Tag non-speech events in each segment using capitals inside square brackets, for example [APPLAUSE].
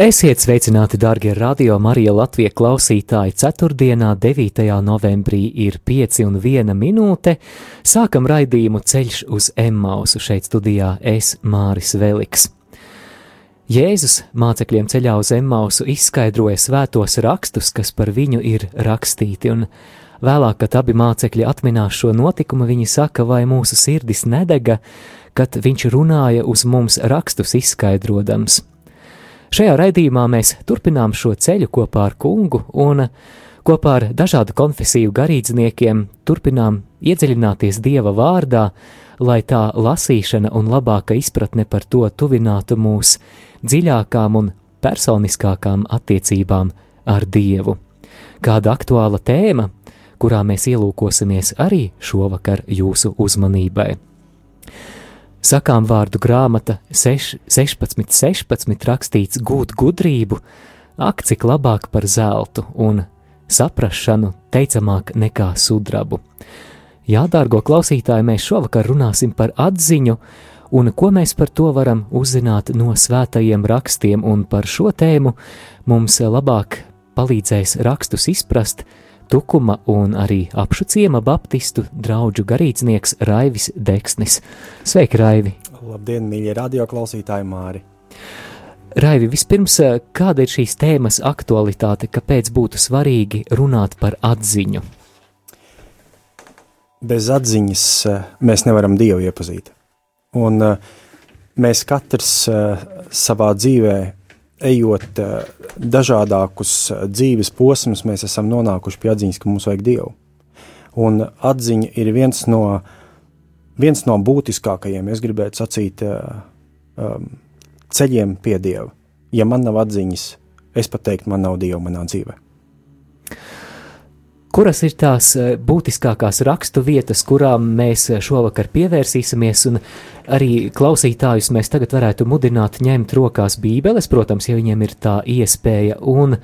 Esiet sveicināti, darbie radio Marija Latvijas klausītāji! Ceturtdienā, 9. novembrī, ir 5 un 1 minūte. Sākam raidījumu ceļš uz Emmausu šeit studijā es Māris Veliks. Jēzus mācekļiem ceļā uz Emmausu izskaidroja svētos rakstus, kas par viņu ir rakstīti, un vēlāk, kad abi mācekļi atminās šo notikumu, viņi saka, vai mūsu sirdis nedega, kad viņš runāja uz mums rakstus izskaidrodams. Šajā raidījumā mēs turpinām šo ceļu kopā ar kungu un kopā ar dažādu konfesiju garīdzniekiem turpinām iedziļināties Dieva vārdā, lai tā lasīšana un labāka izpratne par to tuvinātu mūs dziļākām un personiskākām attiecībām ar Dievu. Kāda aktuāla tēma, kurā mēs ielūkosimies arī šovakar jūsu uzmanībai. Sakām vārdu grāmata 6, 16, 16 rakstīts gūt gudrību, ak, cik labāk par zeltu un saprašanu teicamāk nekā sudrabu. Jā, dārgo klausītāji, mēs šovakar runāsim par atziņu un ko mēs par to varam uzzināt no svētajiem rakstiem, un par šo tēmu mums labāk palīdzēs rakstus izprast Tukuma un arī apšu ciema baptistu draugu garīdznieks Raivis Deksnis. Sveiki, Raivi! Labdien, mīļie radioklausītāji Māri! Raivi, vispirms, kāda ir šīs tēmas aktualitāte, kāpēc būtu svarīgi runāt par atziņu? Bez atziņas eh, mēs nevaram Dievu iepazīt. Un eh, mēs katrs eh, savā dzīvē ejot eh, dažādākus eh, dzīves posmus, mēs esam nonākuši pie atziņas, ka mums vajag Dievu. Un atziņa ir viens no, viens no būtiskākajiem, es gribētu sacīt, eh, ceļiem pie Dieva. Ja man nav atziņas, es pat teiktu, man nav Dieva manā dzīvēm. Kuras ir tās eh, būtiskākās rakstu vietas, kurām mēs eh, šovakar pievērsīsimies, un arī klausītājus mēs tagad varētu mudināt ņemt rokās Bībeles, protams, ja viņiem ir tā iespēja, un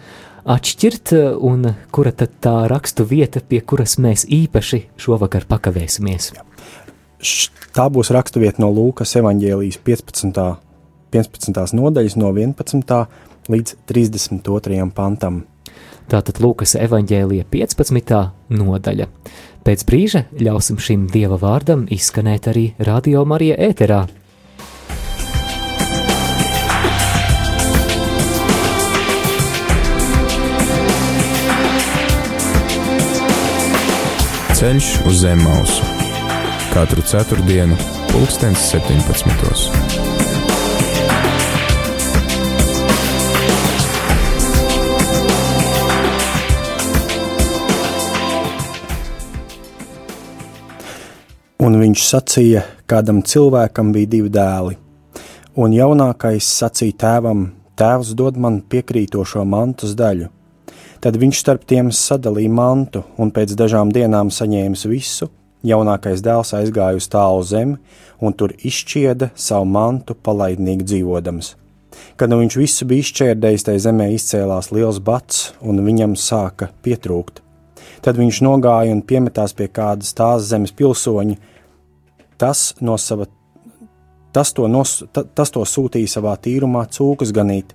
atšķirt, eh, un kura tad tā rakstu vieta, pie kuras mēs īpaši šovakar pakavēsimies. Tā būs rakstu vieta no Lūkas evaņģēlijas 15. 15. nodaļas no 11. līdz 32. pantam. Tātad Lūkas evanģēlija 15. nodaļa. Pēc brīža ļausim šim dieva vārdam izskanēt arī Radio Marija ēterā. Ceļš uz zem mausu katru ceturtdienu, pulkstens 17. Un viņš sacīja, kādam cilvēkam bija divi dēli, un jaunākais sacīja tēvam: Tēvs dod man piekrītošo mantas daļu. Tad viņš starp tiem sadalīja mantu, un pēc dažām dienām saņēmis visu, jaunākais dēls aizgāja uz tālu zemi, un tur izšķieda savu mantu palaidnīgi dzīvodams. Kad nu viņš visu bija izšķērdējis, tai zemē izcēlās liels bats, un viņam sāka pietrūkt. Tad viņš nogāja un piemetās pie kādas tās zemes pilsoņa. Tas, no sava, tas, to, nos, ta, tas to sūtīja savā tīrumā cūkas ganīt,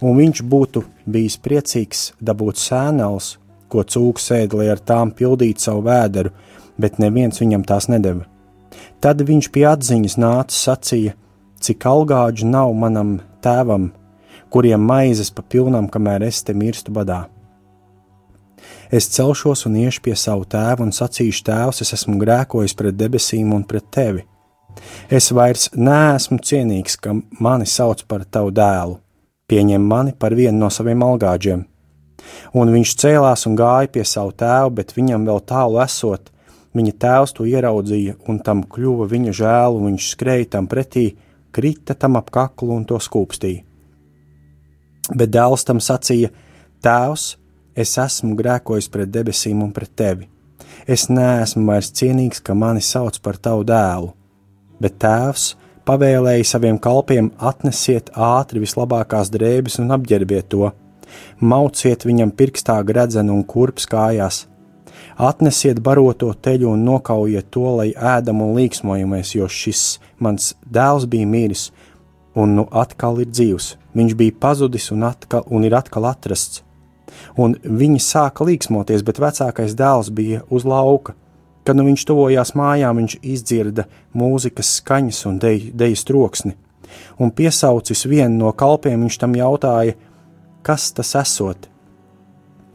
un viņš būtu bijis priecīgs dabūt sēnels, ko cūks ēd, lai ar tām pildītu savu vēderu, bet neviens viņam tās nedeva. Tad viņš pie atziņas nāca sacīja, cik algāģu nav manam tēvam, kuriem maizes pa pilnam, kamēr es te mirstu badā. Es celšos un iešu pie savu tēvu un sacīšu, Tēvs, es esmu grēkojis pret debesīm un pret tevi. Es vairs neesmu cienīgs, ka mani sauc par tavu dēlu. Pieņem mani par vienu no saviem algāģiem. Un viņš cēlās un gāja pie savu tēvu, bet viņam vēl tālu esot, viņa tēvs to ieraudzīja, un tam kļuva viņa žēl, un viņš skrēja tam pretī, krita tam ap kaklu un to skūpstīja. Bet dēls tam sacīja: Tēvs, es esmu grēkojis pret debesīm un pret tevi. Es neesmu vairs cienīgs, ka mani sauc par tavu dēlu, bet tēvs pavēlēja saviem kalpiem atnesiet ātri vislabākās drēbes un apģērbiet to, mauciet viņam pirkstā gredzenu un kurps kājās, atnesiet baroto teļu un nokaujiet to, lai ēdam un līksmojamies, jo šis mans dēls bija miris, un nu atkal ir dzīvs. Viņš bija pazudis un, atkal, un ir atkal atrasts. Un viņi sāka līksmoties, bet vecākais dēls bija uz lauka. Kad nu viņš tuvojās mājām, viņš izdzirda mūzikas skaņas un dejas troksni, un piesaucis vienu no kalpiem, viņš tam jautāja, kas tas esot.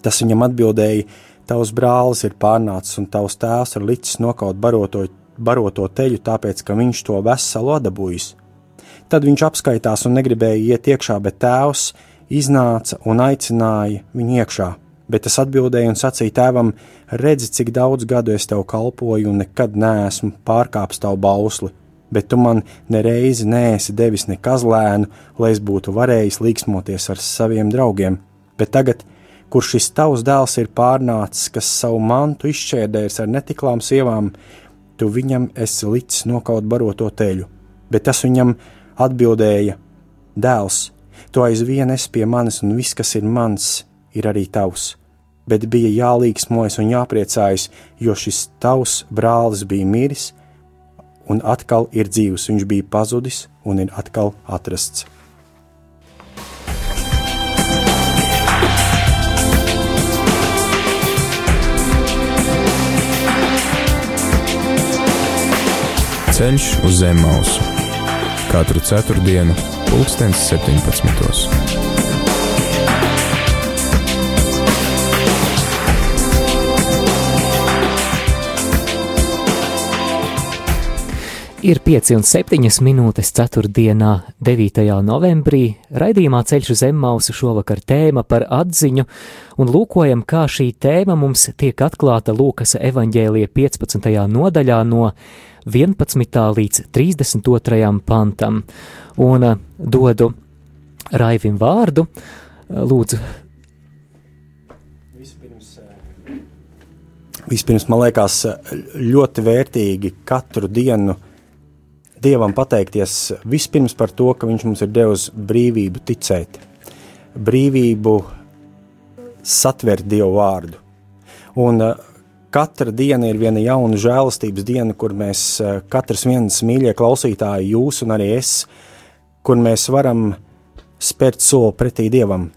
Tas viņam atbildēja: Tavs brālis ir pārnācis, un tavs tēvs ir licis nokaut baroto, baroto teļu, tāpēc ka viņš to veselu dabūjis. Tad viņš apskaitās un negribēja iet iekšā, bet tēvs iznāca un aicināja viņu iekšā bet es atbildēju un sacīju tēvam: Redzi, cik daudz gadu es tev kalpoju un nekad neesmu pārkāpis tavu bausli, bet tu man nereizi neesi devis ne kazlēnu, lai es būtu varējis līksmoties ar saviem draugiem. Bet tagad, kur šis tavs dēls ir pārnācis, kas savu mantu izšķērdējis ar netiklām sievām, tu viņam esi licis nokaut baroto teļu. Bet tas viņam atbildēja: Dēls, tu aizvien esi pie manis, un viss, kas ir mans, ir arī tavs. Bet bija jālīgsmojas un jāpriecājas, jo šis tavs brālis bija miris un atkal ir dzīvs. Viņš bija pazudis un ir atkal atrasts. Ceļš uz zemes mausu katru ceturtdienu, pulkstens 17. Ir 5 un 7 minūtes 4. 9. novembrī. Raidījumā ceļš uz Zemmausu šovakar tēma par atziņu, un lūkojam, kā šī tēma mums tiek atklāta Lūkas evaņģēlija 15. nodaļā no 11. līdz 32. pantam. Un uh, dodu Raivim vārdu. Uh, lūdzu. Vispirms, uh, vispirms man liekas ļoti vērtīgi katru dienu Dievam pateikties vispirms par to, ka Viņš mums ir devis brīvību ticēt, brīvību satvert Dievu vārdu. Un uh, katra diena ir viena jauna žēlastības diena, kur mēs uh, katrs viens mīļie klausītāji, jūs un arī es, kur mēs varam spērt soli pretī Dievam.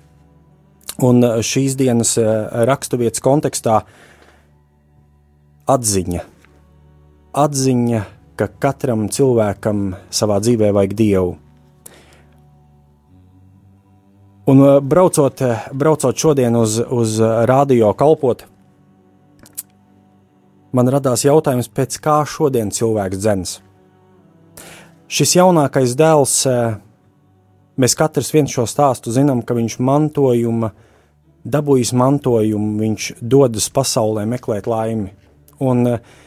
Un uh, šīs dienas raksturvietas kontekstā atziņa. Atziņa ka katram cilvēkam savā dzīvē vajag dievu. Un uh, braucot, braucot šodien uz, uz radio kalpot, man radās jautājums, pēc kā šodien cilvēks dzens. Šis jaunākais dēls, uh, mēs katrs viens šo stāstu zinām, ka viņš mantojuma, dabūjis mantojumu, viņš dodas pasaulē meklēt laimi. Un uh,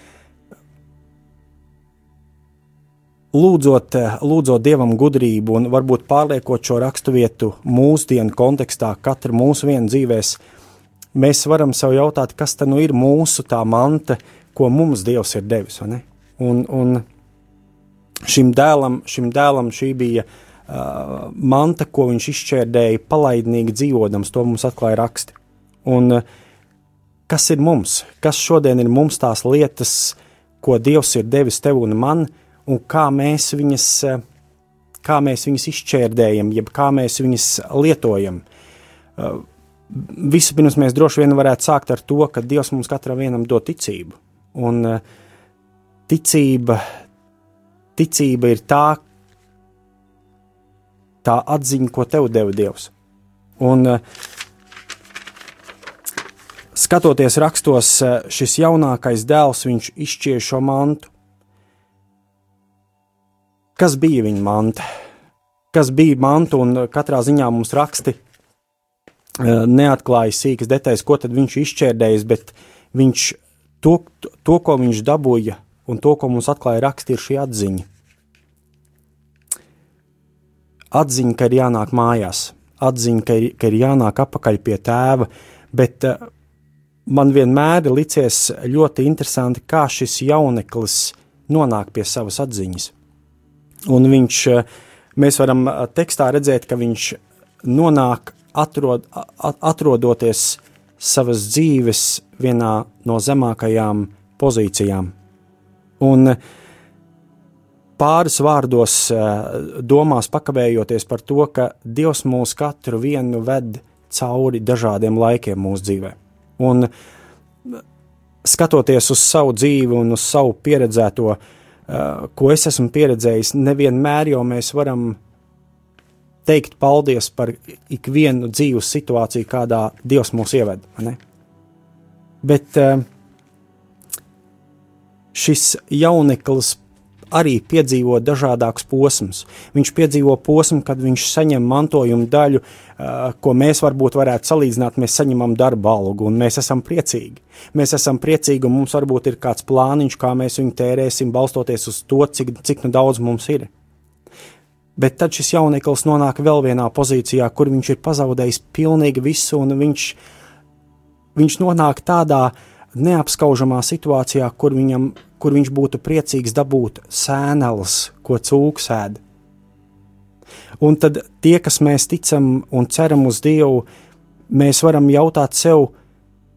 lūdzot, eh, lūdzot dievam gudrību un varbūt pārliekot šo raksturvietu mūsdienu kontekstā, katra mūsu viena dzīvēs, mēs varam sev jautāt, kas tad nu ir mūsu tā manta, ko mums Dievs ir devis. Un, un šim dēlam, šim dēlam šī bija uh, manta, ko viņš izšķērdēja palaidnīgi dzīvodams, to mums atklāja raksti. Un, uh, kas ir mums? Kas šodien ir mums tās lietas, ko Dievs ir devis tev un man? Uh, un kā mēs viņas, kā mēs viņas izšķērdējam, jeb kā mēs viņas lietojam. Eh, vispirms mēs droši vien varētu sākt ar to, ka Dievs mums katram vienam dod ticību. Un eh, ticība, ticība ir tā, tā atziņa, ko tev deva Dievs. Un, skatoties rakstos, šis jaunākais dēls, viņš izšķier šo mantu. Kas bija viņa manta? Kas bija manta, un katrā ziņā mums raksti eh, neatklāja sīkas detaļas, ko tad viņš izšķērdējis, bet viņš to, to, ko viņš dabūja, un to, ko mums atklāja raksti, ir šī atziņa. Atziņa, ka ir jānāk mājās, atziņa, ka ir, ka ir jānāk atpakaļ pie tēva, Bet uh, man vienmēr licies ļoti interesanti, kā šis jauneklis nonāk pie savas atziņas. Un viņš, uh, mēs varam tekstā redzēt, ka viņš nonāk atrod, atrodoties savas dzīves vienā no zemākajām pozīcijām. Un pāris vārdos domās pakavējoties par to, ka Dievs mūs katru vienu ved cauri dažādiem laikiem mūsu dzīvē. Un skatoties uz savu dzīvi un uz savu pieredzēto, ko es esmu pieredzējis, nevienmēr jau mēs varam teikt paldies par ikvienu dzīves situāciju, kādā Dievs mūs ieved. Bet uh, šis jauneklis arī piedzīvo dažādākus posmus. Viņš piedzīvo posmu, kad viņš saņem mantojuma daļu, ko mēs varbūt varētu salīdzināt. Mēs saņemam darba algu, un mēs esam priecīgi. Mēs esam priecīgi, un mums varbūt ir kāds plāniņš, kā mēs viņu tērēsim, balstoties uz to, cik, cik nu daudz mums ir. Bet tad šis jauneklis nonāk vēl vienā pozīcijā, kur viņš ir pazaudējis pilnīgi visu, un viņš, viņš nonāk tādā uh, neapskaužamā situācijā, kur, viņam, kur viņš būtu priecīgs dabūt sēneles, ko cūks ēd. Un tad tie, kas mēs ticam un ceram uz Dievu, mēs varam jautāt sev,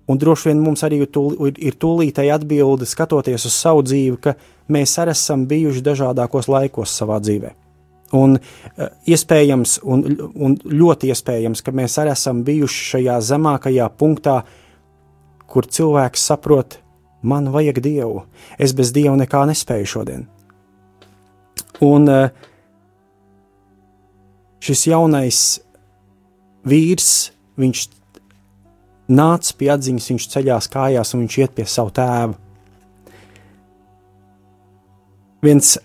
un droši vien mums arī ir, tūl, ir tūlītēji atbilde, skatoties uz savu dzīvi, ka mēs arī esam bijuši dažādākos laikos savā dzīvē. Un uh, iespējams, un, un ļoti iespējams, ka mēs arī esam bijuši šajā zemākajā punktā, uh, kur cilvēks saprot, man vajag dievu, es bez dieva nekā nespēju šodien. Un eh, šis jaunais vīrs, viņš nāca pie atziņas, viņš ceļās kājās un viņš iet pie savu tēvu. Viens,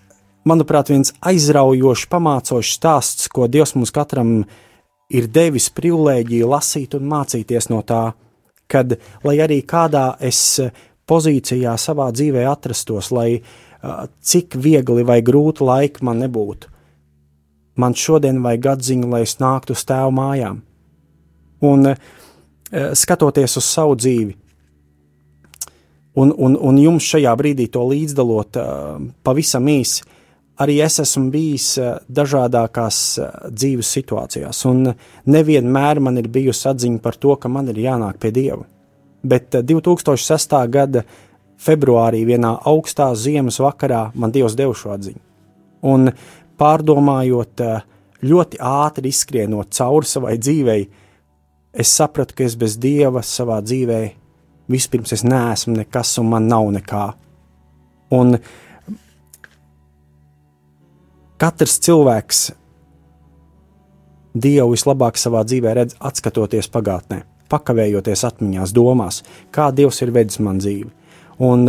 manuprāt, viens aizraujošs, pamācošs stāsts, ko Dievs mums katram ir devis privilēģiju lasīt un mācīties no tā, kad, lai arī kādā es eh, pozīcijā savā dzīvē atrastos, lai uh, cik viegli vai grūti laiki man nebūtu, man šodien vajag atziņu, lai es nāktu uz tēvu mājām. Un uh, skatoties uz savu dzīvi, un, un, un jums šajā brīdī to līdzdalot pavisam īsi, arī es esmu bijis dažādākās dzīves situācijās, un nevienmēr man ir bijusi atziņa par to, ka man ir jānāk pie Dieva. Bet 2006. gada februārī, vienā augstā ziemas vakarā, man Dievs deva šo atziņu. Un pārdomājot, ļoti ātri izskrienot cauri savai dzīvei, es sapratu, ka es bez Dieva savā dzīvē vispirms es neesmu nekas un man nav nekā. Un Katrs cilvēks Dievu vislabāk savā dzīvē redz, atskatoties pagātnē, pakavējoties atmiņās, domās, kā Dievs ir vedis man dzīvi. Un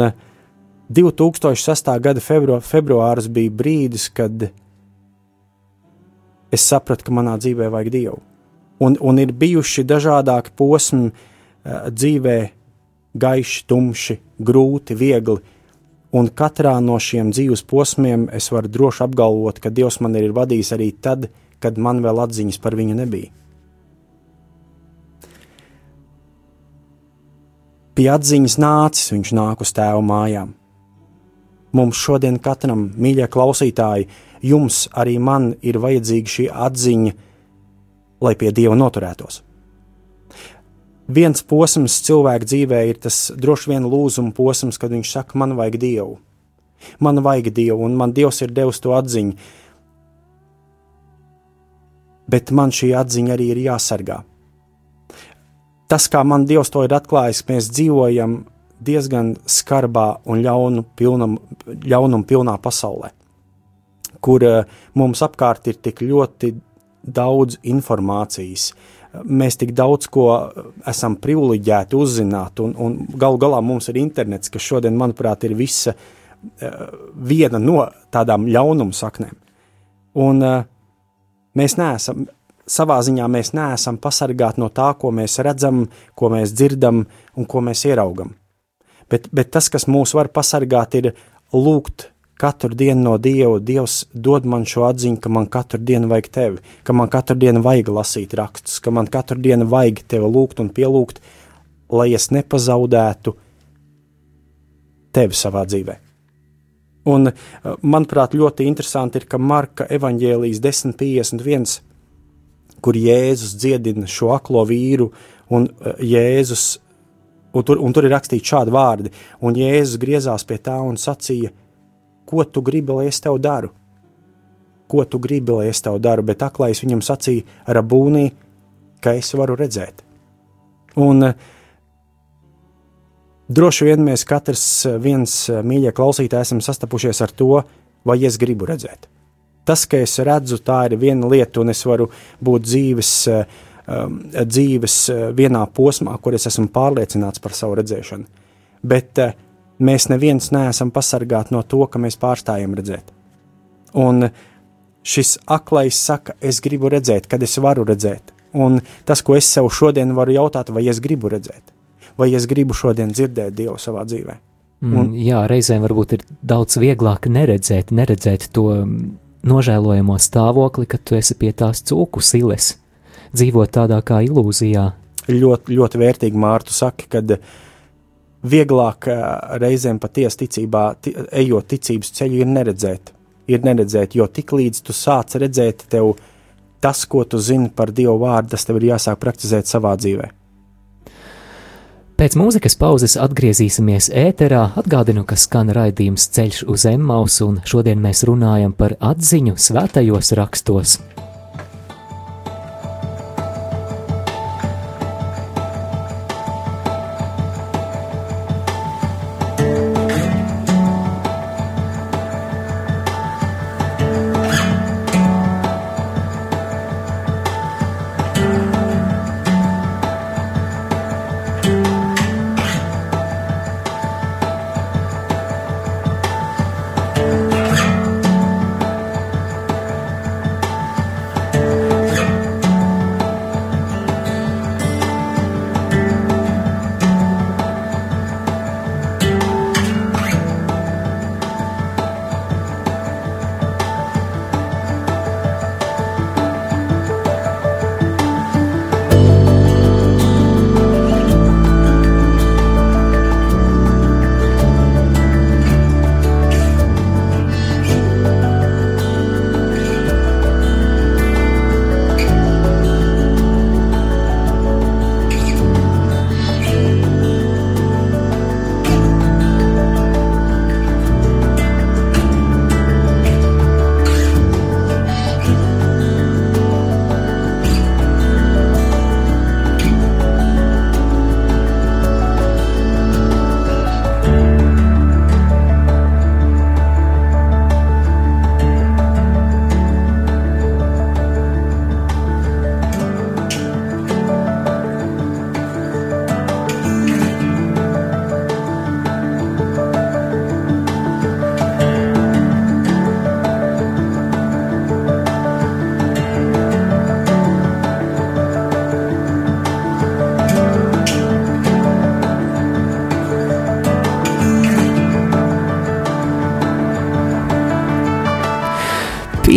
2006. Eh, gada febru, februāris bija brīdis, kad es sapratu, ka manā dzīvē vajag Dievu. Un, un ir bijuši dažādāki posmi uh, dzīvē, gaiši, tumši, grūti, viegli, Un katrā no šiem dzīves posmiem es varu droši apgalvot, ka Dievs man ir vadījis arī tad, kad man vēl atziņas par viņu nebija. Pie atziņas nācis viņš nāk uz tēva mājām. Mums šodien katram, mīļie klausītāji, jums arī man ir vajadzīga šī atziņa, lai pie Dieva noturētos viens posms cilvēka dzīvē ir tas droši vien lūzuma posms, kad viņš saka, man vajag dievu. Man vajag dievu, un man dievs ir devis to atziņu. Bet man šī atziņa arī ir jāsargā. Tas, kā man dievs to ir atklājis, mēs dzīvojam diezgan skarbā un ļaunu pilnam, ļaunum pilnā pasaulē, kur uh, mums apkārt ir tik ļoti daudz informācijas, uh, mēs tik daudz ko esam privileģēti uzzināt, un, un galu galā mums ir internets, kas šodien, manuprāt, ir visa uh, viena no tādām ļaunuma saknēm. Un uh, mēs neesam, savā ziņā mēs neesam pasargāti no tā, ko mēs redzam, ko mēs dzirdam un ko mēs ieraugam. Bet, bet tas, kas mūs var pasargāt, ir lūgt katru dienu no Dieva, Dievs dod man šo atziņu, ka man katru dienu vajag tevi, ka man katru dienu vajag lasīt rakstus, ka man katru dienu vajag tevi lūgt un pielūgt, lai es nepazaudētu tevi savā dzīvē. Un, manuprāt, ļoti interesanti ir, ka Marka evanģēlijas 10.51, kur Jēzus dziedina šo aklo vīru, un Jēzus, un tur, un tur ir rakstīts šādi vārdi, un Jēzus griezās pie tā un sacīja, ko tu gribi, lai es tev daru? Ko tu gribi, lai es tev daru? Bet aklais viņam sacīja, rabūnī, ka es varu redzēt. Un uh, Droši vien mēs katrs eh, viens eh, mīļie klausītāji esam sastapušies ar to, vai es gribu redzēt. Tas, ka es redzu, tā ir viena lieta, un es varu būt dzīves, um, dzīves vienā posmā, kur es esmu pārliecināts par savu redzēšanu. Bet uh, mēs neviens neesam pasargāti no to, ka mēs pārstājam redzēt. Un šis aklais saka, es gribu redzēt, kad es varu redzēt. Un tas, ko es sev šodien varu jautāt, vai es gribu redzēt vai es gribu šodien dzirdēt Dievu savā dzīvē. Mm, un, jā, reizēm varbūt ir daudz vieglāk neredzēt, neredzēt to nožēlojamo stāvokli, kad tu esi pie tās cūku siles, dzīvot tādā kā ilūzijā. Ļoti, ļoti vērtīgi, Mārtu, saki, kad vieglāk reizēm patiesi ticībā, ejot ticības ceļu, ir neredzēt. Ir neredzēt, jo tik līdz tu sāc redzēt, tev tas, ko tu zini par Dievu vārdu, tas tev ir jāsāk praktizēt savā dzīvēm. Pēc mūzikas pauzes atgriezīsimies ēterā. Atgādinu, ka skan raidījums Ceļš uz Emmaus, un šodien mēs runājam par atziņu svētajos rakstos.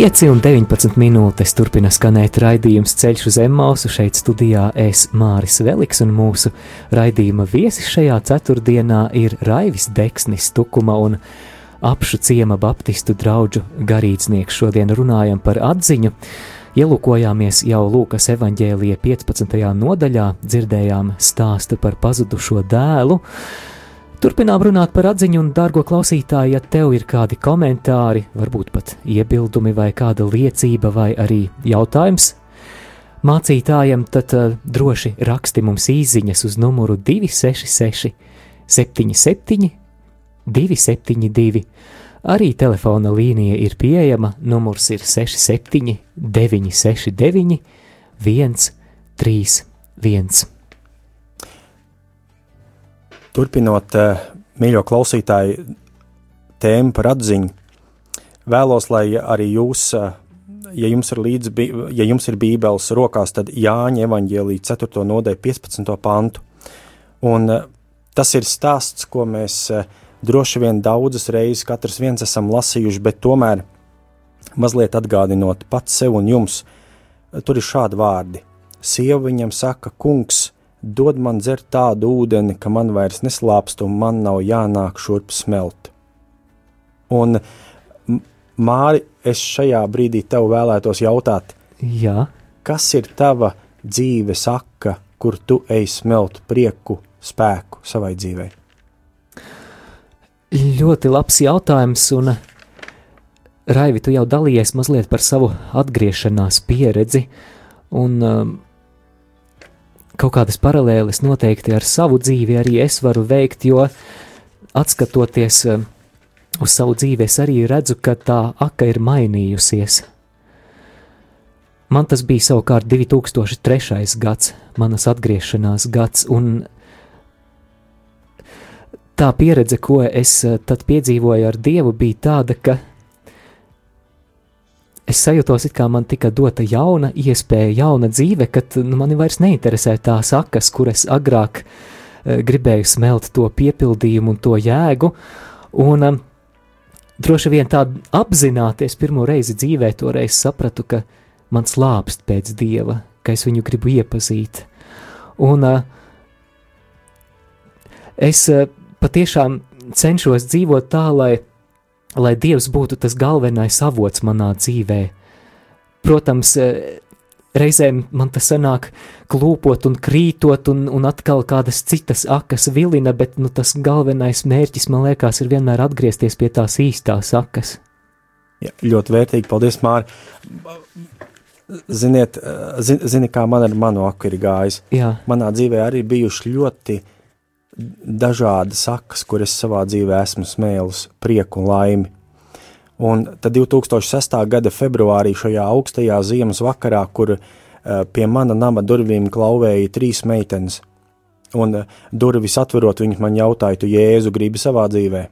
Pieci un 19 minūtes turpina skanēt raidījums Ceļš uz Emmausu. Šeit studijā es Māris Veliks un mūsu raidījuma viesis šajā ceturtdienā ir Raivis Deksnis Tukuma un apšu ciema baptistu draugu garīdznieks. Šodien runājam par atziņu. Ielūkojāmies jau Lūkas evanģēlija 15. nodaļā, dzirdējām stāstu par pazudušo dēlu. Turpinām runāt par atziņu, un, dārgo klausītāji, ja tev ir kādi komentāri, varbūt pat iebildumi, vai kāda liecība, vai arī jautājums mācītājam, tad uh, droši raksti mums īsiņas uz numuru 266, 77, 272. Arī telefona līnija ir pieejama, numurs ir 67, 969, 131. Turpinot eh, mīļo klausītāju tēmu par atziņu, vēlos, lai arī jūs, eh, ja jums ir, līdzi, ja jums ir bībeles rokās, tad Jāņa evaņģēlī 4. nodaļa 15. pantu. Un eh, tas ir stāsts, ko mēs droši vien daudzas reizes katrs viens esam lasījuši, bet tomēr mazliet atgādinot pats sev un jums, tur ir šādi vārdi. Sieva viņam saka, kungs, dod man dzert tādu ūdeni, ka man vairs neslāpst un man nav jānāk šurp smelt. Un, Māri, es šajā brīdī tev vēlētos jautāt, Jā. kas ir tava dzīves saka, kur tu ej smelt prieku, spēku savai dzīvei? Ļoti labs jautājums, un Raivi, tu jau dalījies mazliet par savu atgriešanās pieredzi, un um, kaut kādas paralēles noteikti ar savu dzīvi arī es varu veikt, jo atskatoties um, uz savu dzīvi, es arī redzu, ka tā aka ir mainījusies. Man tas bija savukārt 2003. gads, manas atgriešanās gads, un tā pieredze, ko es uh, tad piedzīvoju ar Dievu, bija tāda, ka es sajūtos, it kā man tika dota jauna iespēja, jauna dzīve, kad nu, mani vairs neinteresē tās sakas, kuras agrāk uh, gribēju smelt to piepildījumu un to jēgu. Un, um, droši vien tā apzināties pirmo reizi dzīvē, toreiz sapratu, ka man slāpst pēc dieva, ka es viņu gribu iepazīt. Un uh, es uh, patiešām cenšos dzīvot tā, lai lai Dievs būtu tas galvenais avots manā dzīvē. Protams, e, reizēm man tas sanāk klūpot un krītot, un, un atkal kādas citas akas vilina, bet nu, tas galvenais mērķis, man liekas, ir vienmēr atgriezties pie tās īstās akas. Ja, ļoti vērtīgi, paldies, Māri. Ziniet, e, zini, zini, kā man ar manu aku ir gājis. Jā. Manā dzīvē arī bijuši ļoti uh, dažādas sakas, kuras savā dzīvē esmu smēlis, prieku un laimi. Un tad 2006. gada februārī šajā augstajā ziemas vakarā, kur uh, pie mana nama durvīm klauvēja trīs meitenes, un uh, durvis atverot, viņas man jautāja, tu jēzu gribi savā dzīvē?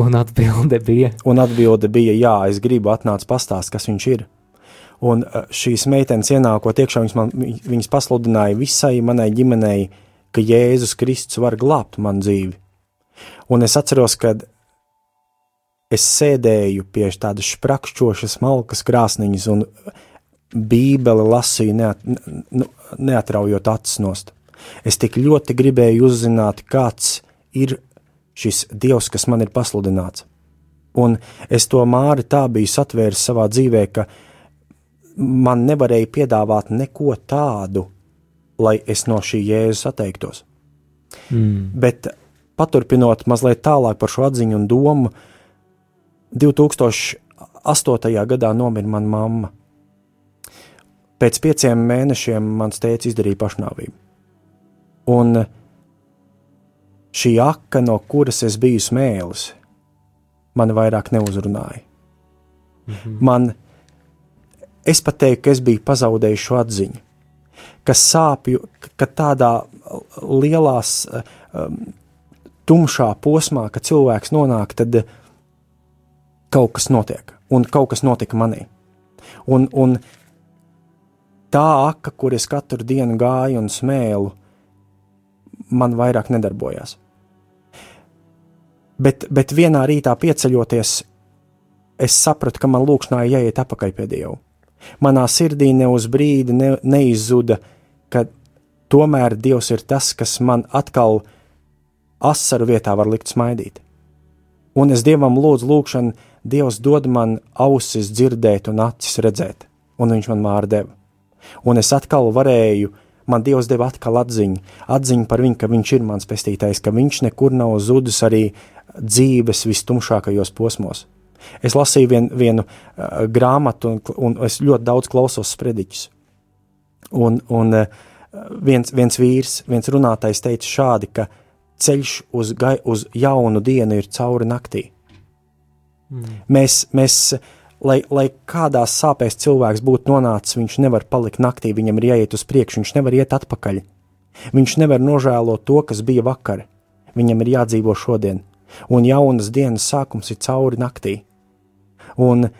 Un atbilde bija? Un atbilde bija, jā, es gribu atnāc pastāst, kas viņš ir. Un uh, šīs meitenes ienākot iekšā, viņas, man, viņas pasludināja visai manai ģimenei, uh, ka Jēzus Kristus var glābt man dzīvi. Un es atceros, kad es sēdēju pie tādas sprakšķošas malkas krāsniņas un bībeli lasīju, neat, nu, neatraujot acis nost. Es tik ļoti gribēju uzzināt, kāds ir šis Dievs, kas man ir pasludināts. Un es to māri tā biju satvēris savā dzīvē, ka man nevarēja piedāvāt neko tādu, lai es no šī jēzus atteiktos. Mm. Bet paturpinot mazliet tālāk par šo atziņu un domu, 2008. gadā nomira mana mamma. Pēc pieciem mēnešiem mans tēvs izdarīja pašnāvību. Un šī aka, no kuras es biju smēlis, mani vairāk neuzrunāja. Mm -hmm. Man, es pat teiktu, ka es biju pazaudējis šo atziņu ka sāpju, ka tādā lielās, um, tumšā posmā, kad cilvēks nonāk, tad kaut kas notiek, un kaut kas notika manī. Un, un tā aka, kur es katru dienu gāju un smēlu, man vairāk nedarbojās. Bet, bet vienā rītā pieceļoties, es sapratu, ka man lūkšanā jāiet atpakaļ pie Dieva. Manā sirdī ne uz brīdi ne, neizzuda uh, ka tomēr Dievs ir tas, kas man atkal asaru vietā var likt smaidīt. Un es Dievam lūdzu lūgšanu, Dievs dod man ausis dzirdēt un acis redzēt, un viņš man māra deva. Un es atkal varēju, man Dievs deva atkal atziņu, atziņu par viņu, ka viņš ir mans pestītājs, ka viņš nekur nav zudis arī dzīves vistumšākajos posmos. Es lasīju vien, vienu uh, grāmatu, un, un es ļoti daudz klausos sprediķus. Un, un eh, viens, viens vīrs, viens runātais teica šādi, ka ceļš uz, gai, uz jaunu dienu ir cauri naktī. Mm. Mēs, mēs lai, lai kādās sāpēs cilvēks būtu nonācis, viņš nevar palikt naktī, viņam ir jāiet uz priekšu, viņš nevar iet atpakaļ. Viņš nevar nožēlot to, kas bija vakar. Viņam ir jādzīvo šodien, un jaunas dienas sākums ir cauri naktī. Un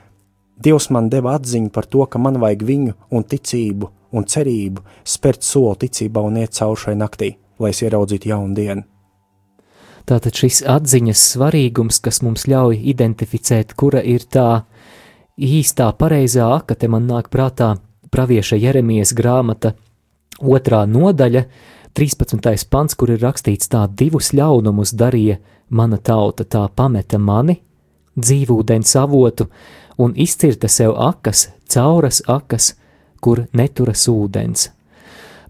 Dievs man deva atziņu par to, ka man vajag viņu un ticību un cerību spērt soli ticībā un iet cauri šai naktī, lai es ieraudzītu jaunu dienu. Tātad šis atziņas svarīgums, kas mums ļauj identificēt, kura ir tā īstā pareizā aka, te man nāk prātā pravieša Jeremijas grāmata otrā nodaļa, 13. pants, kur ir rakstīts tā, divus ļaunumus darīja mana tauta, tā pameta mani, dzīvūdens avotu, un izcirta sev akas, cauras akas, kur neturas ūdens.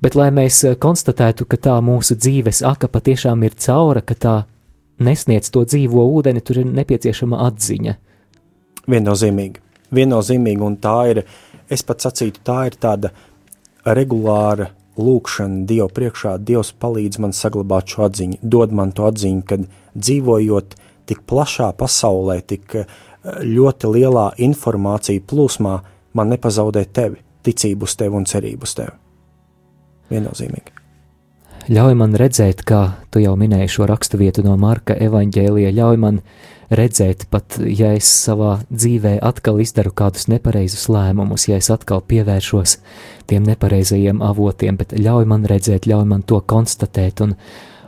Bet, lai mēs konstatētu, ka tā mūsu dzīves aka patiešām ir caura, ka tā nesniedz to dzīvo ūdeni, tur ir nepieciešama atziņa. Viennozīmīgi, viennozīmīgi, un tā ir, es pat sacītu, tā ir tāda regulāra lūkšana Dievu priekšā. Dievs palīdz man saglabāt šo atziņu, dod man to atziņu, kad dzīvojot tik plašā pasaulē, tik eh, ļoti lielā informācija plūsmā, man nepazaudēt tevi, ticību uz tevi un cerību uz tevi. Viennozīmīgi. Ļauj man redzēt, kā tu jau minēji šo raksturvietu no Marka evaņģēlija, ļauj man redzēt, pat ja es savā dzīvē atkal izdaru kādus nepareizus lēmumus, ja es atkal pievēršos tiem nepareizajiem avotiem, bet ļauj man redzēt, ļauj man to konstatēt un,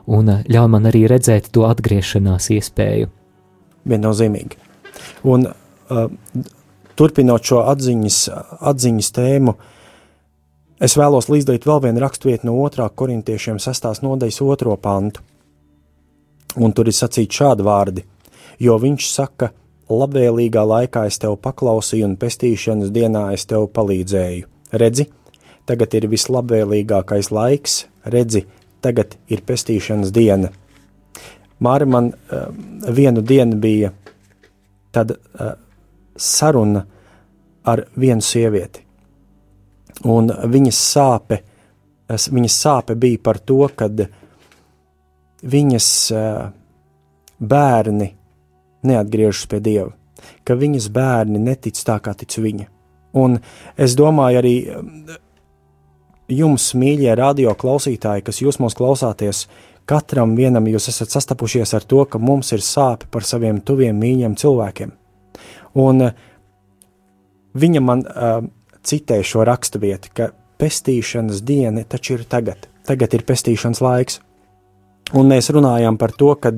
un ļauj man arī redzēt to atgriešanās iespēju. Viennozīmīgi. Un uh, turpinot šo atziņas, atziņas tēmu, Es vēlos līdzdalīt vēl vienu raksturvietu no 2. korintiešiem 6. nodaļas 2. pantu. Un tur ir sacīts šādi vārdi, jo viņš saka, labvēlīgā laikā es tev paklausīju un pestīšanas dienā es tev palīdzēju. Redzi, tagad ir vislabvēlīgākais laiks, redzi, tagad ir pestīšanas diena. Māri man uh, vienu dienu bija tāda uh, saruna ar vienu sievieti un viņas sāpe, viņas sāpe bija par to, kad viņas bērni neatgriežas pie Dieva, ka viņas bērni netic tā, kā tic viņa. Un es domāju arī jums, mīļie radio klausītāji, kas jūs mūs klausāties, katram vienam jūs esat sastapušies ar to, ka mums ir sāpe par saviem tuviem mīļiem cilvēkiem. Un viņa man uh, citēju šo raksturvietu, ka pestīšanas diena taču ir tagad. Tagad ir pestīšanas laiks. Un mēs runājam par to, ka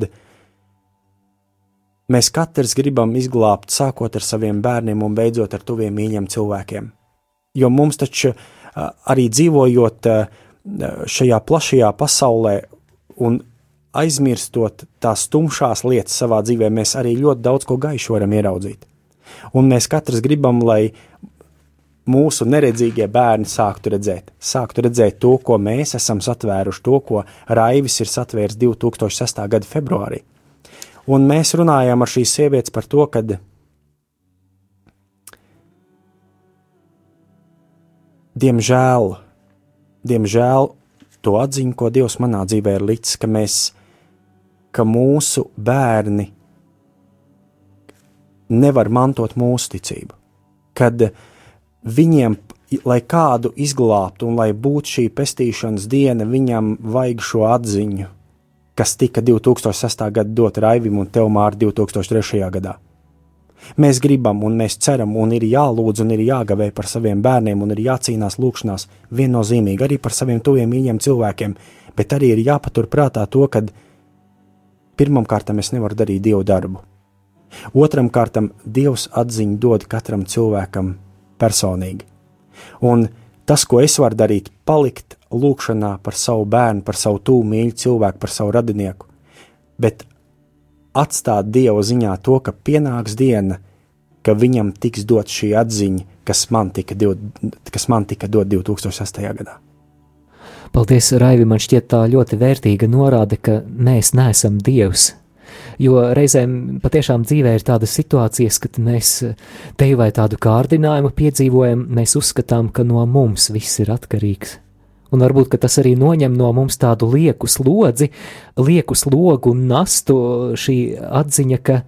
mēs katrs gribam izglābt sākot ar saviem bērniem un beidzot ar tuviem mīļiem cilvēkiem. Jo mums taču arī dzīvojot šajā plašajā pasaulē un aizmirstot tās tumšās lietas savā dzīvē, mēs arī ļoti daudz ko gaišu varam ieraudzīt. Un mēs katrs gribam, lai mūsu neredzīgie bērni sāktu redzēt. Sāktu redzēt to, ko mēs esam satvēruši, to, ko Raivis ir satvērs 2006. gada februārī. Un mēs runājām ar šīs sievietes par to, ka diemžēl, diemžēl to atziņu, ko Dievs manā dzīvē ir licis, ka mēs, ka mūsu bērni nevar mantot mūsu ticību. Kad viņiem, lai kādu izglābtu un lai būtu šī pestīšanas diena, viņam vajag šo atziņu, kas tika 2006. gada dot Raivim un Teomāru 2003. gadā. Mēs gribam, un mēs ceram, un ir jālūdz, un ir jāgavē par saviem bērniem, un ir jācīnās lūgšanās viennozīmīgi arī par saviem tuviem mīļiem cilvēkiem, bet arī ir jāpaturprātā to, ka pirmam kārtam es nevaru darīt dievu darbu. Otram kārtam Dievs atziņu dod katram cilvēkam personīgi. Un tas, ko es varu darīt, palikt lūkšanā par savu bērnu, par savu tūmu mīļu cilvēku, par savu radinieku, bet atstāt Dieva ziņā to, ka pienāks diena, ka viņam tiks dot šī atziņa, kas man tika, div, kas man tika dot 2008. gadā. Paldies, Raivi, man šķiet tā ļoti vērtīga norāde, ka mēs neesam Dievs, Jo reizēm patiešām dzīvē ir tādas situācijas, kad mēs teju vai tādu kārdinājumu piedzīvojam, mēs uzskatām, ka no mums viss ir atkarīgs. Un varbūt tas arī noņem no mums tādu lieku slodzi, lieku slogu un nastu šī atziņa, ka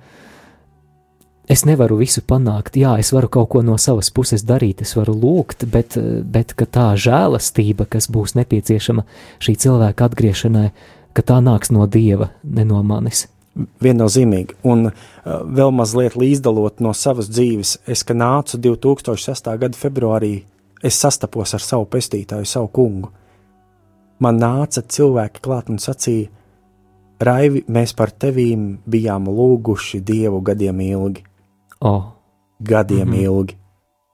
es nevaru visu panākt. Jā, es varu kaut ko no savas puses darīt, es varu lūgt, bet, bet tā žēlastība, kas būs nepieciešama šī cilvēka atgriešanai, ka tā nāks no dieva, ne no manis viennozīmīgi. Un uh, vēl mazliet līdzdalot no savas dzīves, es, nācu 2006. gada februārī, es sastapos ar savu pestītāju, savu kungu. Man nāca cilvēki klāt un sacīja, Raivi, mēs par tevīm bijām lūguši Dievu gadiem ilgi. Oh. Gadiem mm -hmm. ilgi.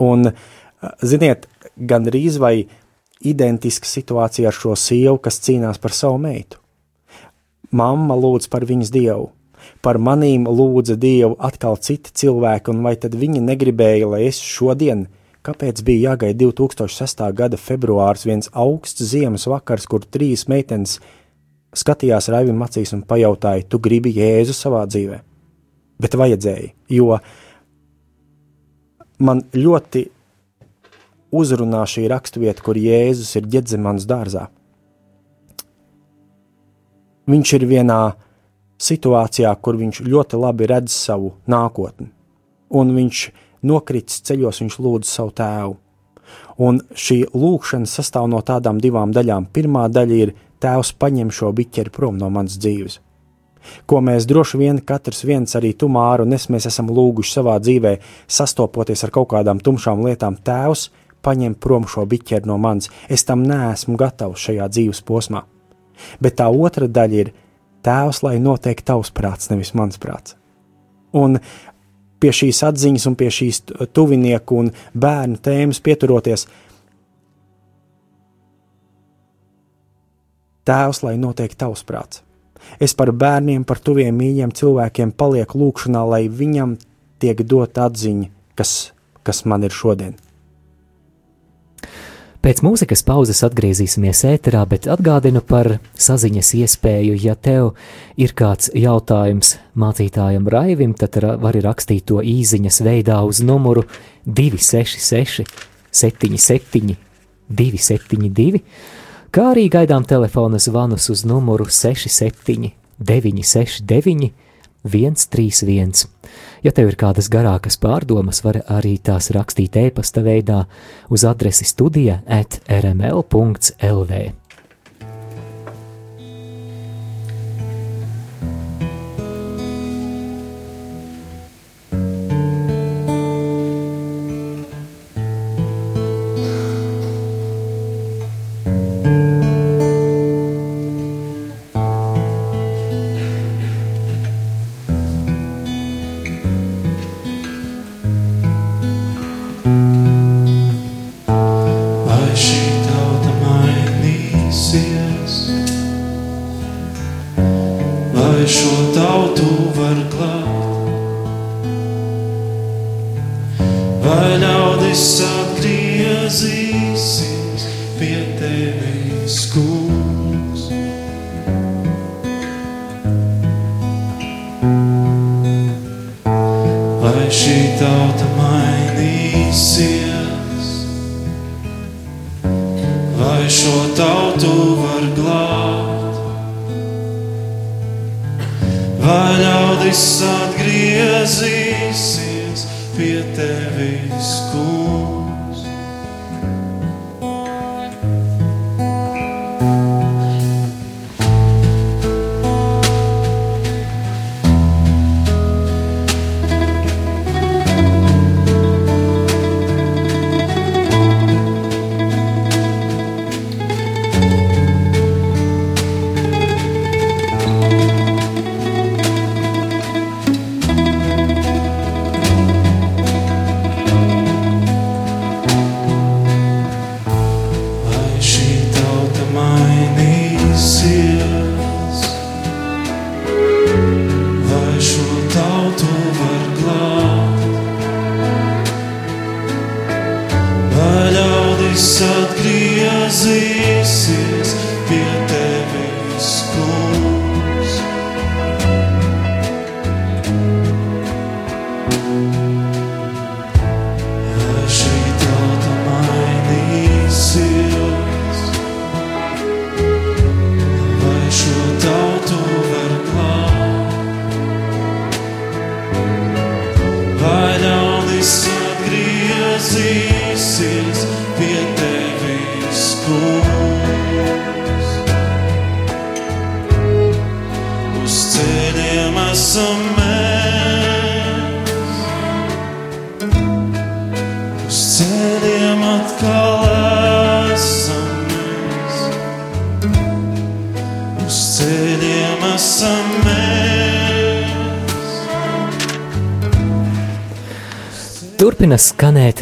Un, uh, ziniet, gan rīz vai identiska situācija ar šo sievu, kas cīnās par savu meitu. Mamma lūdz par viņas dievu, par manīm lūdza dievu atkal citi cilvēki, un vai tad viņi negribēja, lai es šodien, kāpēc bija jāgaida 2006. gada februārs, viens augsts ziemas vakars, kur trīs meitenes skatījās Raivim acīs un pajautāja, tu gribi Jēzu savā dzīvē? Bet vajadzēja, jo man ļoti uzrunā šī raksturvieta, kur Jēzus ir ģedzemans dārzā. Viņš ir vienā situācijā, kur viņš ļoti labi redz savu nākotni, un viņš nokritis ceļos, viņš lūdz savu tēvu. Un šī lūkšana sastāv no tādām divām daļām. Pirmā daļa ir Tēvs, paņem šo biķeri prom no manas dzīves. Ko mēs droši vien katrs viens arī tu māru un es mēs esam lūguši savā dzīvē, sastopoties ar kaut kādām tumšām lietām, Tēvs, paņem prom šo biķeri no manis, es tam neesmu gatavs šajā dzīves posmā. Bet tā otra daļa ir Tēvs, lai notiek tavs prāts, nevis mans prāts. Un pie šīs atziņas un pie šīs tuvinieku un bērnu tēmas pieturoties, Tēvs, lai notiek tavs prāts. Es par bērniem, par tuviem mīļiem cilvēkiem palieku lūkšanā, lai viņam tiek dot atziņa, kas, kas man ir šodien. Pēc mūzikas pauzes atgriezīsimies ēterā, bet atgādinu par saziņas iespēju. Ja tev ir kāds jautājums mācītājam Raivim, tad vari rakstīt to īsiņas veidā uz numuru 266 77 272, kā arī gaidām telefona zvanus uz numuru 67 969 131. Ja tev ir kādas garākas pārdomas, var arī tās rakstīt e-pasta veidā uz adresi studija at rml.lv.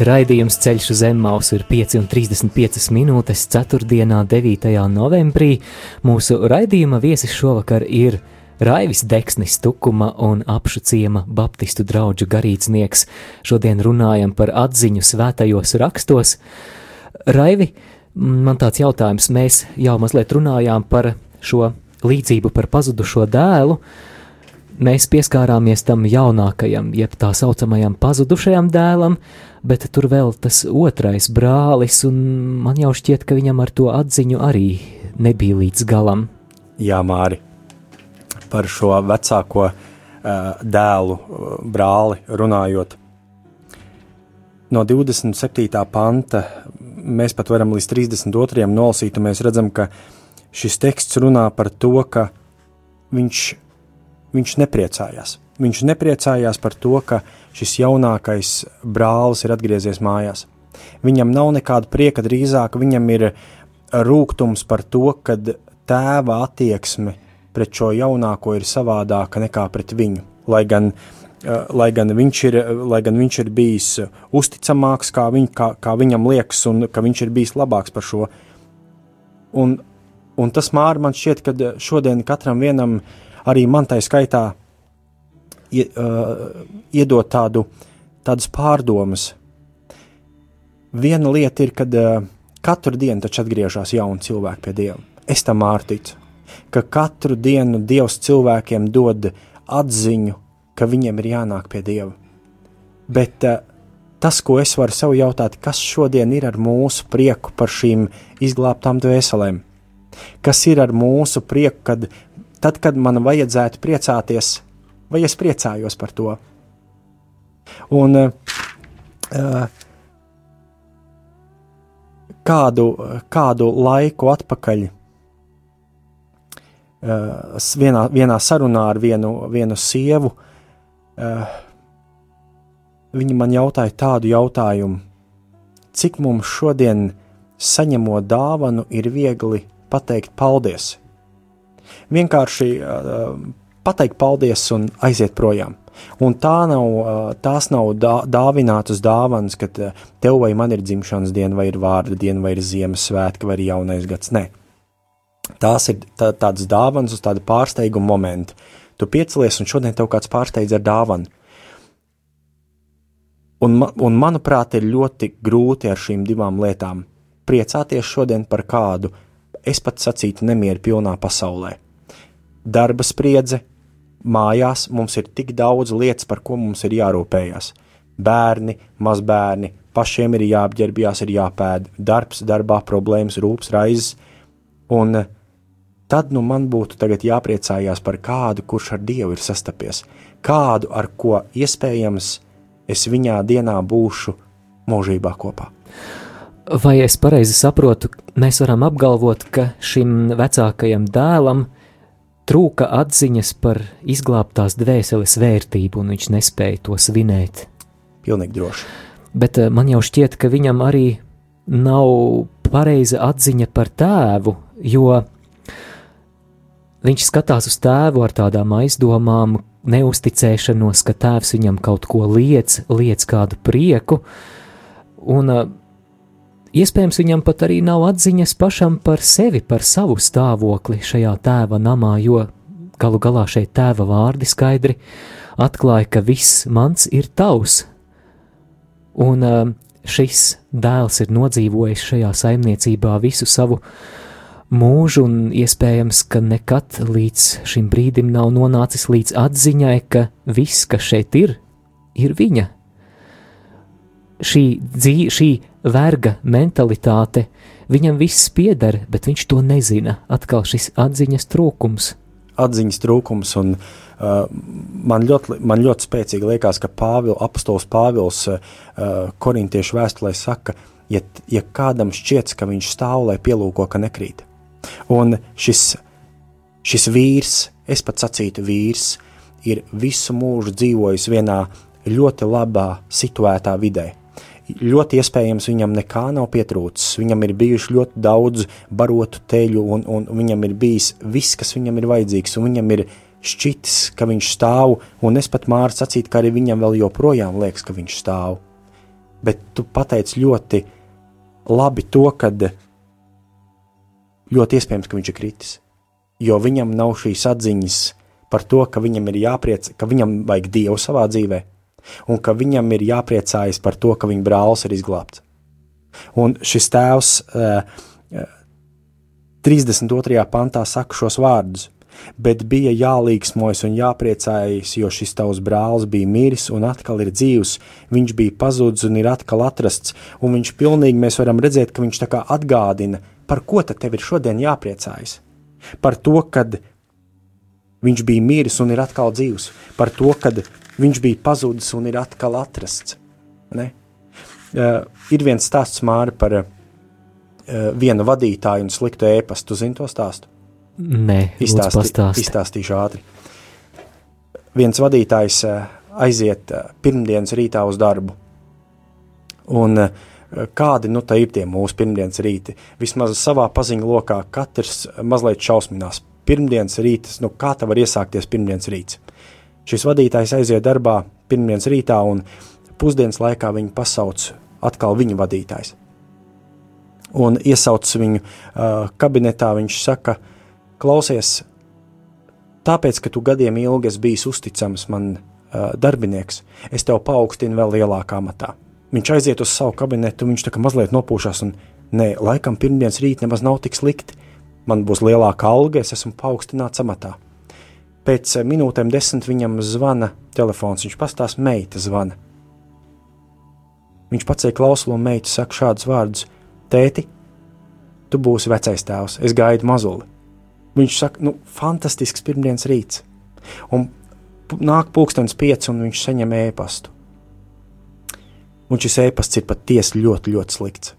raidījums ceļš uz Zemmausu ir 5,35 minūtes 4. 9. novembrī. Mūsu raidījuma viesis šovakar ir Raivis Deksnis Tukuma un apšu ciema baptistu draugu garīdznieks. Šodien runājam par atziņu svētajos rakstos. Raivi, man tāds jautājums, mēs jau mazliet runājām par šo līdzību par pazudušo dēlu. Uh, mēs pieskārāmies tam jaunākajam, jeb tā saucamajam pazudušajam dēlam, bet tur vēl tas otrais brālis, un man jau šķiet, ka viņam ar to atziņu arī nebija līdz galam. Jā, Māri, par šo vecāko uh, dēlu, uh, brāli runājot. No 27. panta mēs pat varam līdz 32. nolasīt, un mēs redzam, ka šis teksts runā par to, ka viņš viņš nepriecājās. Viņš nepriecājās par to, ka šis jaunākais brālis ir atgriezies mājās. Viņam nav nekāda prieka, drīzāk viņam ir rūkums par to, ka tēva attieksme pret šo jaunāko ir savādāka nekā pret viņu. Lai gan, lai gan, viņš, ir, lai gan viņš ir bijis uzticamāks, kā, viņ, kā, kā viņam liekas, un ka viņš ir bijis labāks par šo. Un, un tas māri man šķiet, ka šodien katram vienam uh, arī man tai skaitā iedot tādu, tādas pārdomas. Viena lieta ir, kad katru dienu taču atgriežas jauni cilvēki pie Dieva. Es tam ārticu, ka katru dienu Dievs cilvēkiem dod atziņu, ka viņiem ir jānāk pie Dieva. Bet tas, ko es varu sev jautāt, kas šodien ir ar mūsu prieku par šīm izglābtām dvēselēm? Kas ir ar mūsu prieku, kad tad, kad man vajadzētu priecāties, vai es priecājos par to. Un uh, kādu, kādu laiku atpakaļ uh, vienā, vienā sarunā ar vienu, vienu sievu, uh, viņa man jautāja tādu jautājumu, cik mums šodien saņemot dāvanu ir viegli pateikt paldies vienkārši uh, pateikt paldies un aiziet projām. Un tā nav, tās nav dā, dāvinātas dāvanas, ka tev vai man ir dzimšanas diena, vai ir vārda diena, vai ir Ziemassvētka, vai ir jaunais gads. Nē, tās ir tā, tādas dāvanas uz tādu pārsteigumu momentu. Tu piecelies, un šodien tev kāds pārsteidz ar dāvanu. Un, un manuprāt, ir ļoti grūti ar šīm divām lietām priecāties šodien par kādu, es pat sacītu, nemieru pilnā pasaulē darba spriedze, mājās mums ir tik daudz lietas, par ko mums ir jārūpējas. Bērni, mazbērni, pašiem ir jāapģērbjas, ir jāpēd, darbs, darbā problēmas, rūpes, raizes. Un tad nu man būtu jāpriecājās par kādu, kurš ar Dievu ir sastapies, kādu, ar ko iespējams es viņā dienā būšu mūžībā kopā. Vai es pareizi saprotu, mēs varam apgalvot, ka šim vecākajam dēlam trūka atziņas par izglābtās dvēseles vērtību, un viņš nespēja to svinēt. Pilnīgi droši. Bet eh, man jau šķiet, ka viņam arī nav pareiza atziņa par tēvu, jo viņš skatās uz tēvu ar tādām aizdomām, neusticēšanos, ka tēvs viņam kaut ko liec, liec kādu prieku, un eh, Iespējams, viņam pat arī nav atziņas pašam par sevi, par savu stāvokli šajā tēva namā, jo galu galā šeit tēva vārdi skaidri atklāja, ka viss mans ir tavs. Un um, šis dēls ir nodzīvojis šajā saimniecībā visu savu mūžu, un iespējams, ka nekad līdz šim brīdim nav nonācis līdz atziņai, ka viss, kas šeit ir, ir viņa šī, dzī, šī verga mentalitāte, viņam viss pieder, bet viņš to nezina. Atkal šis atziņas trūkums. Atziņas trūkums, un uh, man, ļoti, man ļoti spēcīgi liekas, ka Pāvil, apostols Pāvils uh, korintiešu vēstulē saka, ja, ja kādam šķiet, ka viņš stāv, lai pielūko, ka nekrīt. Un šis, šis vīrs, es pat sacītu vīrs, ir visu mūžu dzīvojis vienā ļoti labā situētā vidē ļoti iespējams viņam nekā nav pietrūcis. Viņam ir bijuši ļoti daudz barotu teļu, un, un viņam ir bijis viss, kas viņam ir vajadzīgs, un viņam ir šķitis, ka viņš stāv, un es pat māru sacīt, ka arī viņam vēl joprojām liekas, ka viņš stāv. bet tu pateici ļoti labi to, kad ļoti iespējams, ka viņš ir kritis, jo viņam nav šīs atziņas par to, ka viņam ir jāpriec, ka viņam vajag Dievu savā dzīvē, un ka viņam ir jāpriecājas par to, ka viņa brālis ir izglābts. Un šis tēvs uh, 32. pantā saka šos vārdus: Bet bija jālīgsmojas un jāpriecājas, jo šis tavs brālis bija miris un atkal ir dzīvs, viņš bija pazudis un ir atkal atrasts, un viņš pilnīgi mēs varam redzēt, ka viņš tā kā atgādina, par ko tad tev ir šodien jāpriecājas? Par to, kad viņš bija miris un ir atkal dzīvs, par to, kad viņš bija pazudis un ir atkal atrasts. Ne? Uh, ir viens stāsts māri par uh, vienu vadītāju un sliktu ēpastu. Tu zini to stāstu? Nē, Izstāsti, izstāstīšu ātri. Viens vadītājs uh, aiziet uh, pirmdienas rītā uz darbu. Un uh, kādi nu ir tie mūsu pirmdienas rīti? Vismaz savā paziņu lokā katrs mazliet šausminās. Pirmdienas rītas, nu kā tā var iesākties pirmdienas rīts? Šis vadītājs aiziet darbā pirmdienas rītā un pusdienas laikā viņu pasauc atkal viņa vadītājs. Un iesauc viņu uh, kabinetā, viņš saka, klausies, tāpēc, ka tu gadiem ilgi esi bijis uzticams man uh, darbinieks, es tev paaugstinu vēl lielākā matā. Viņš aiziet uz savu kabinetu, viņš tā kā mazliet nopūšas, un nē, laikam pirmdienas rīt nemaz nav tik slikti. Man būs lielāka alga, es esmu paaugstināts amatā. Pēc minūtēm desmit viņam zvana telefons, viņš pastāsta, meita zvana. Viņš pacēla klausulu un meitu saka šādus vārdus: Tēti, tu būsi vecais tēvs, es gaidu mazuli. Viņš saka, nu, fantastisks pirmdienas rīts. Un nāk pulkstenis pieci, un viņš saņem ēpastu. Un šis ēpasts ir patiesi ļoti, ļoti slikts.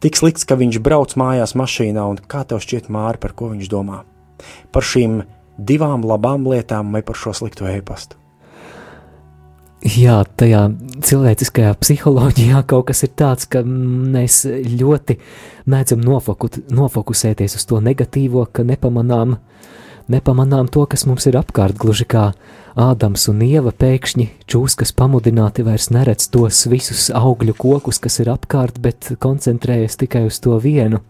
Tik slikts, ka viņš brauc mājās mašīnā, un kā tev šķiet, Māri, par ko viņš domā? Par šīm divām labām lietām vai par šo slikto ēpastu? Jā, tajā cilvēciskajā psiholoģijā kaut kas ir tāds, ka mēs ļoti mēdzam nofokut, nofokusēties uz to negatīvo, ka nepamanām, nepamanām to, kas mums ir apkārt. Gluži kā Ādams un Ieva pēkšņi čūskas pamudināti vairs neredz tos visus augļu kokus, kas ir apkārt, bet koncentrējas tikai uz to vienu.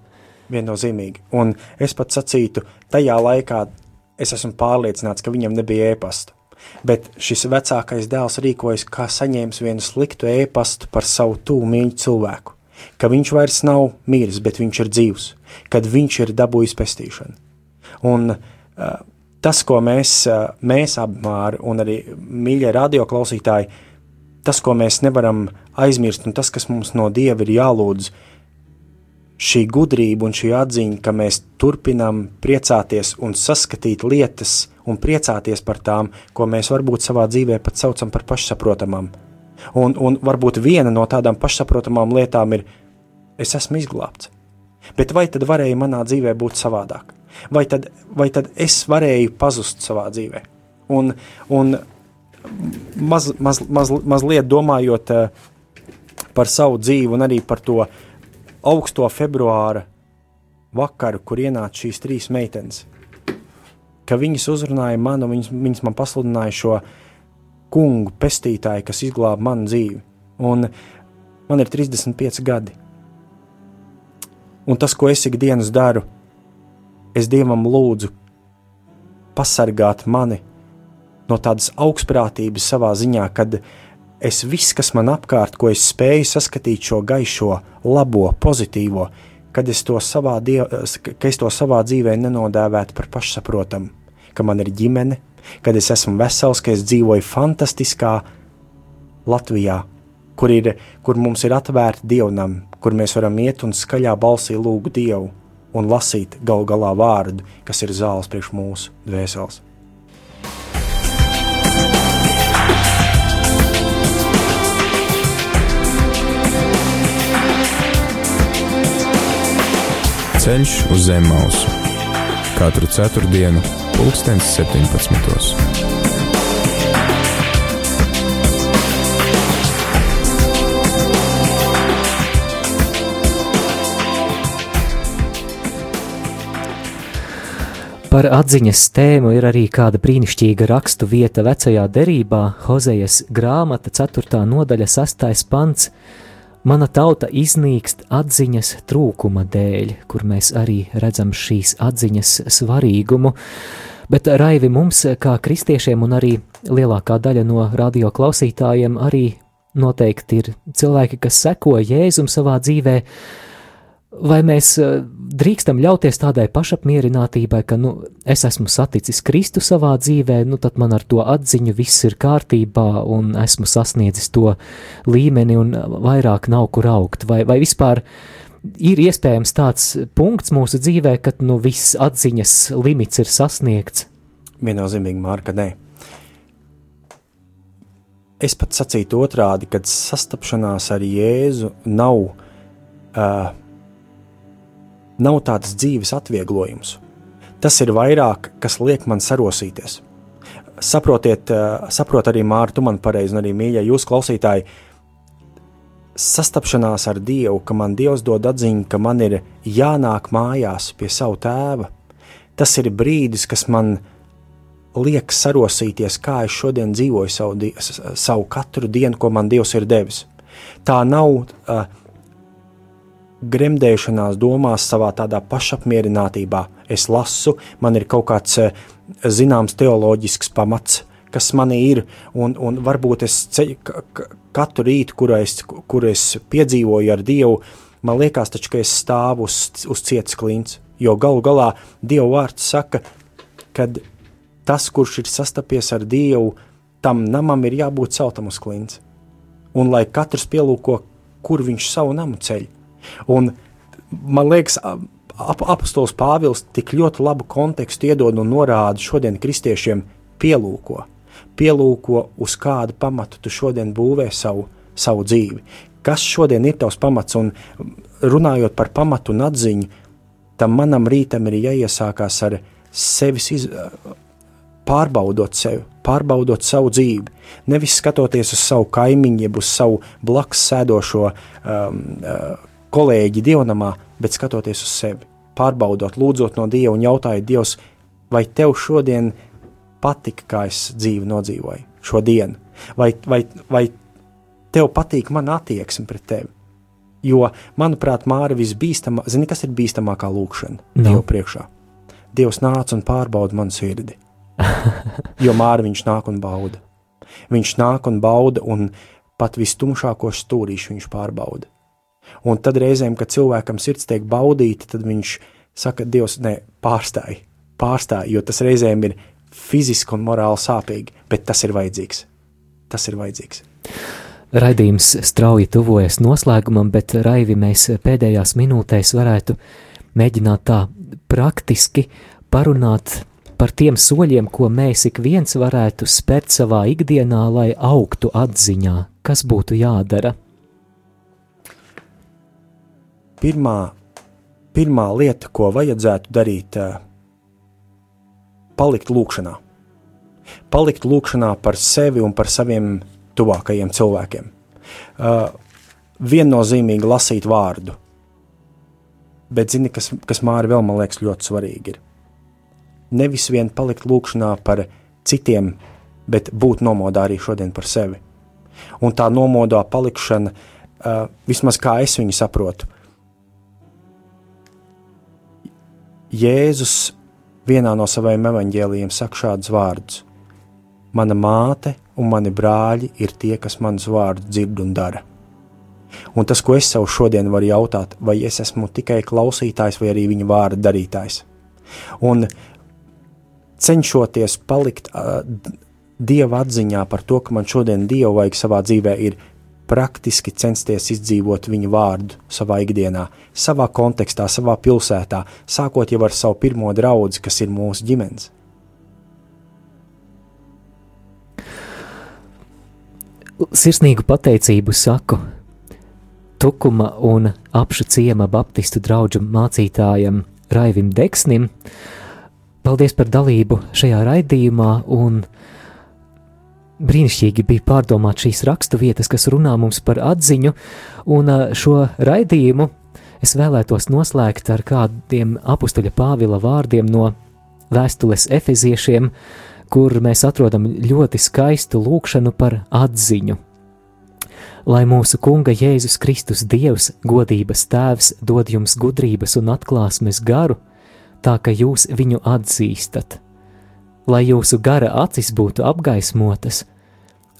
Viennozīmīgi. Un es pat sacītu, tajā laikā es esmu pārliecināts, ka viņam nebija ēpasta bet šis vecākais dēls rīkojas kā saņēmis vienu sliktu ēpastu par savu tūmu mīļu cilvēku, ka viņš vairs nav miris, bet viņš ir dzīvs, kad viņš ir dabūjis pestīšanu. Un uh, tas, ko mēs, uh, mēs apmāri un arī mīļie radioklausītāji, tas, ko mēs nevaram aizmirst un tas, kas mums no Dieva ir jālūdz, šī gudrība un šī atziņa, ka mēs turpinām priecāties un saskatīt lietas un priecāties par tām, ko mēs varbūt savā dzīvē pat saucam par pašsaprotamām. Un, un varbūt viena no tādām pašsaprotamām lietām ir, es esmu izglābts. Bet vai tad varēja manā dzīvē būt savādāk? Vai tad, vai tad es varēju pazust savā dzīvē? Un, un maz, maz, maz, mazliet domājot uh, par savu dzīvi un arī par to augsto februāra vakaru, kur ienāca šīs trīs meitenes ka viņas uzrunāja mani, viņas, viņas man pasludināja šo kungu, pestītāju, kas izglāba manu dzīvi. Un man ir 35 gadi. Un tas, ko es ikdienas daru, es Dievam lūdzu pasargāt mani no tādas augstprātības savā ziņā, kad es viss, kas man apkārt, ko es spēju saskatīt šo gaišo, labo, pozitīvo, kad es to savā, diev, es to savā dzīvē nenodēvētu par pašsaprotamu, ka man ir ģimene, kad es esmu vesels, ka es dzīvoju fantastiskā Latvijā, kur, ir, kur mums ir atvērta dievnam, kur mēs varam iet un skaļā balsī lūgt Dievu un lasīt gal galā vārdu, kas ir zāles priekš mūsu dvēseles. Ceļš uz zem mausu katru ceturtdienu, pulkstens 17. Par atziņas tēmu ir arī kāda brīnišķīga rakstu vieta vecajā derībā, Hozejas grāmata, 4. nodaļa, 6. pants. Mana tauta iznīkst atziņas trūkuma dēļ, kur mēs arī redzam šīs atziņas svarīgumu. Bet raivi mums, kā kristiešiem, un arī lielākā daļa no radio klausītājiem, arī noteikti ir cilvēki, kas seko Jēzum savā dzīvēm Vai mēs eh, drīkstam ļauties tādai pašapmierinātībai, ka nu, es esmu saticis Kristu savā dzīvē, nu tad man ar to atziņu viss ir kārtībā un esmu sasniedzis to līmeni un vairāk nav kur augt? Vai, vai vispār ir iespējams tāds punkts mūsu dzīvē, kad nu viss atziņas limits ir sasniegts? Viennozīmīgi, Mārka, nē. Es pat sacītu otrādi, kad sastapšanās ar Jēzu nav uh, nav tāds dzīves atvieglojums. Tas ir vairāk, kas liek man sarosīties. Saprotiet, eh, saprot arī Mārtu, tu man pareizi, un arī mīļie jūs klausītāji, sastapšanās ar Dievu, ka man Dievs dod atziņu, ka man ir jānāk mājās pie savu tēva. Tas ir brīdis, kas man liek sarosīties, kā es šodien dzīvoju savu, savu katru dienu, ko man Dievs ir devis. Tā nav uh, gremdēšanās domās, savā tādā pašapmierinātībā. Es lasu, man ir kaut kāds eh, zināms teoloģisks pamats, kas manī ir, un, un varbūt es ceļ, katru rītu, kur es, kur es piedzīvoju ar Dievu, man liekas taču, ka es stāvu uz, uz cietas klints, jo galu galā Dieva vārds saka, ka tas, kurš ir sastapies ar Dievu, tam namam ir jābūt celtam uz klints. Un lai katrs pielūko, kur viņš savu namu ceļ. Un man liekas, ap, apostols Pāvils tik ļoti labu kontekstu iedod un norāda šodien kristiešiem pielūko. Pielūko, uz kādu pamatu tu šodien būvē savu, savu dzīvi. Kas šodien ir tavs pamats, un runājot par pamatu un atziņu, tam manam rītam ir jāiesākās ar sevis iz, pārbaudot sevi, pārbaudot savu dzīvi. Nevis skatoties uz savu kaimiņu, jeb uz savu blakus sēdošo um, uh, kolēģi dievnamā, bet skatoties uz sevi, pārbaudot, lūdzot no Dieva un jautājot Dievs, vai tev šodien patika, kā es dzīvi nodzīvoju šodien, vai, vai, vai tev patīk mana attieksme pret tevi. Jo, manuprāt, Māra visbīstamā, zini, kas ir bīstamākā lūkšana no. Dievu priekšā. Dievs nāca un pārbauda manu sirdi. [LAUGHS] jo Māra viņš nāk un bauda. Viņš nāk un bauda, un pat vistumšākos stūrīšus viņš pārbauda. Un tad reizēm, kad cilvēkam sirds tiek baudīta, tad viņš saka, Dievs, nē, pārstāj, pārstāj, jo tas reizēm ir fiziski un morāli sāpīgi, bet tas ir vajadzīgs. Tas ir vajadzīgs. Raidījums strauji tuvojas noslēgumam, bet raivi mēs pēdējās minūtēs varētu mēģināt tā praktiski parunāt par tiem soļiem, ko mēs ik viens varētu spērt savā ikdienā, lai augtu atziņā, kas būtu jādara pirmā, pirmā lieta, ko vajadzētu darīt, eh, palikt lūkšanā. Palikt lūkšanā par sevi un par saviem tuvākajiem cilvēkiem. Uh, viennozīmīgi lasīt vārdu. Bet, zini, kas, kas Māri vēl man liekas ļoti svarīgi ir. Nevis vien palikt lūkšanā par citiem, bet būt nomodā arī šodien par sevi. Un tā nomodā palikšana, uh, vismaz kā es viņu saprotu, Jēzus vienā no saviem evaņģēlījiem saka šādus vārdus: Mana māte un mani brāļi ir tie, kas manus vārdus dzird un dara. Un tas, ko es sev šodien varu jautāt, vai es esmu tikai klausītājs vai arī viņa vārda darītājs. Un cenšoties palikt uh, dieva atziņā par to, ka man šodien dievu vajag savā dzīvē, ir praktiski censties izdzīvot viņa vārdu savā ikdienā, savā kontekstā, savā pilsētā, sākot jau ar savu pirmo draugu, kas ir mūsu ģimenes. Sirsnīgu pateicību saku Tukuma un apšu ciema baptistu draugu mācītājam Raivim Deksnim. Paldies par dalību šajā raidījumā un brīnišķīgi bija pārdomāt šīs rakstu vietas, kas runā mums par atziņu, un šo raidījumu es vēlētos noslēgt ar kādiem apustuļa Pāvila vārdiem no vēstules efeziešiem, kur mēs atrodam ļoti skaistu lūkšanu par atziņu. Lai mūsu Kunga Jēzus Kristus Dievs, godības Tēvs, dod jums gudrības un atklāsmes garu, tā ka jūs viņu atzīstat. Lai jūsu gara acis būtu apgaismotas,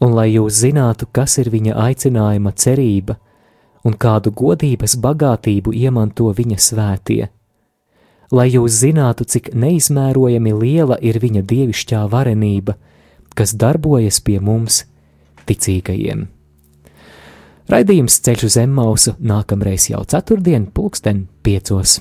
un lai jūs zinātu, kas ir viņa aicinājuma cerība un kādu godības bagātību iemanto viņa svētie. Lai jūs zinātu, cik neizmērojami liela ir viņa dievišķā varenība, kas darbojas pie mums, ticīgajiem. Raidījums ceļš uz Zemmausu nākamreiz jau ceturtdien, pulksten piecos.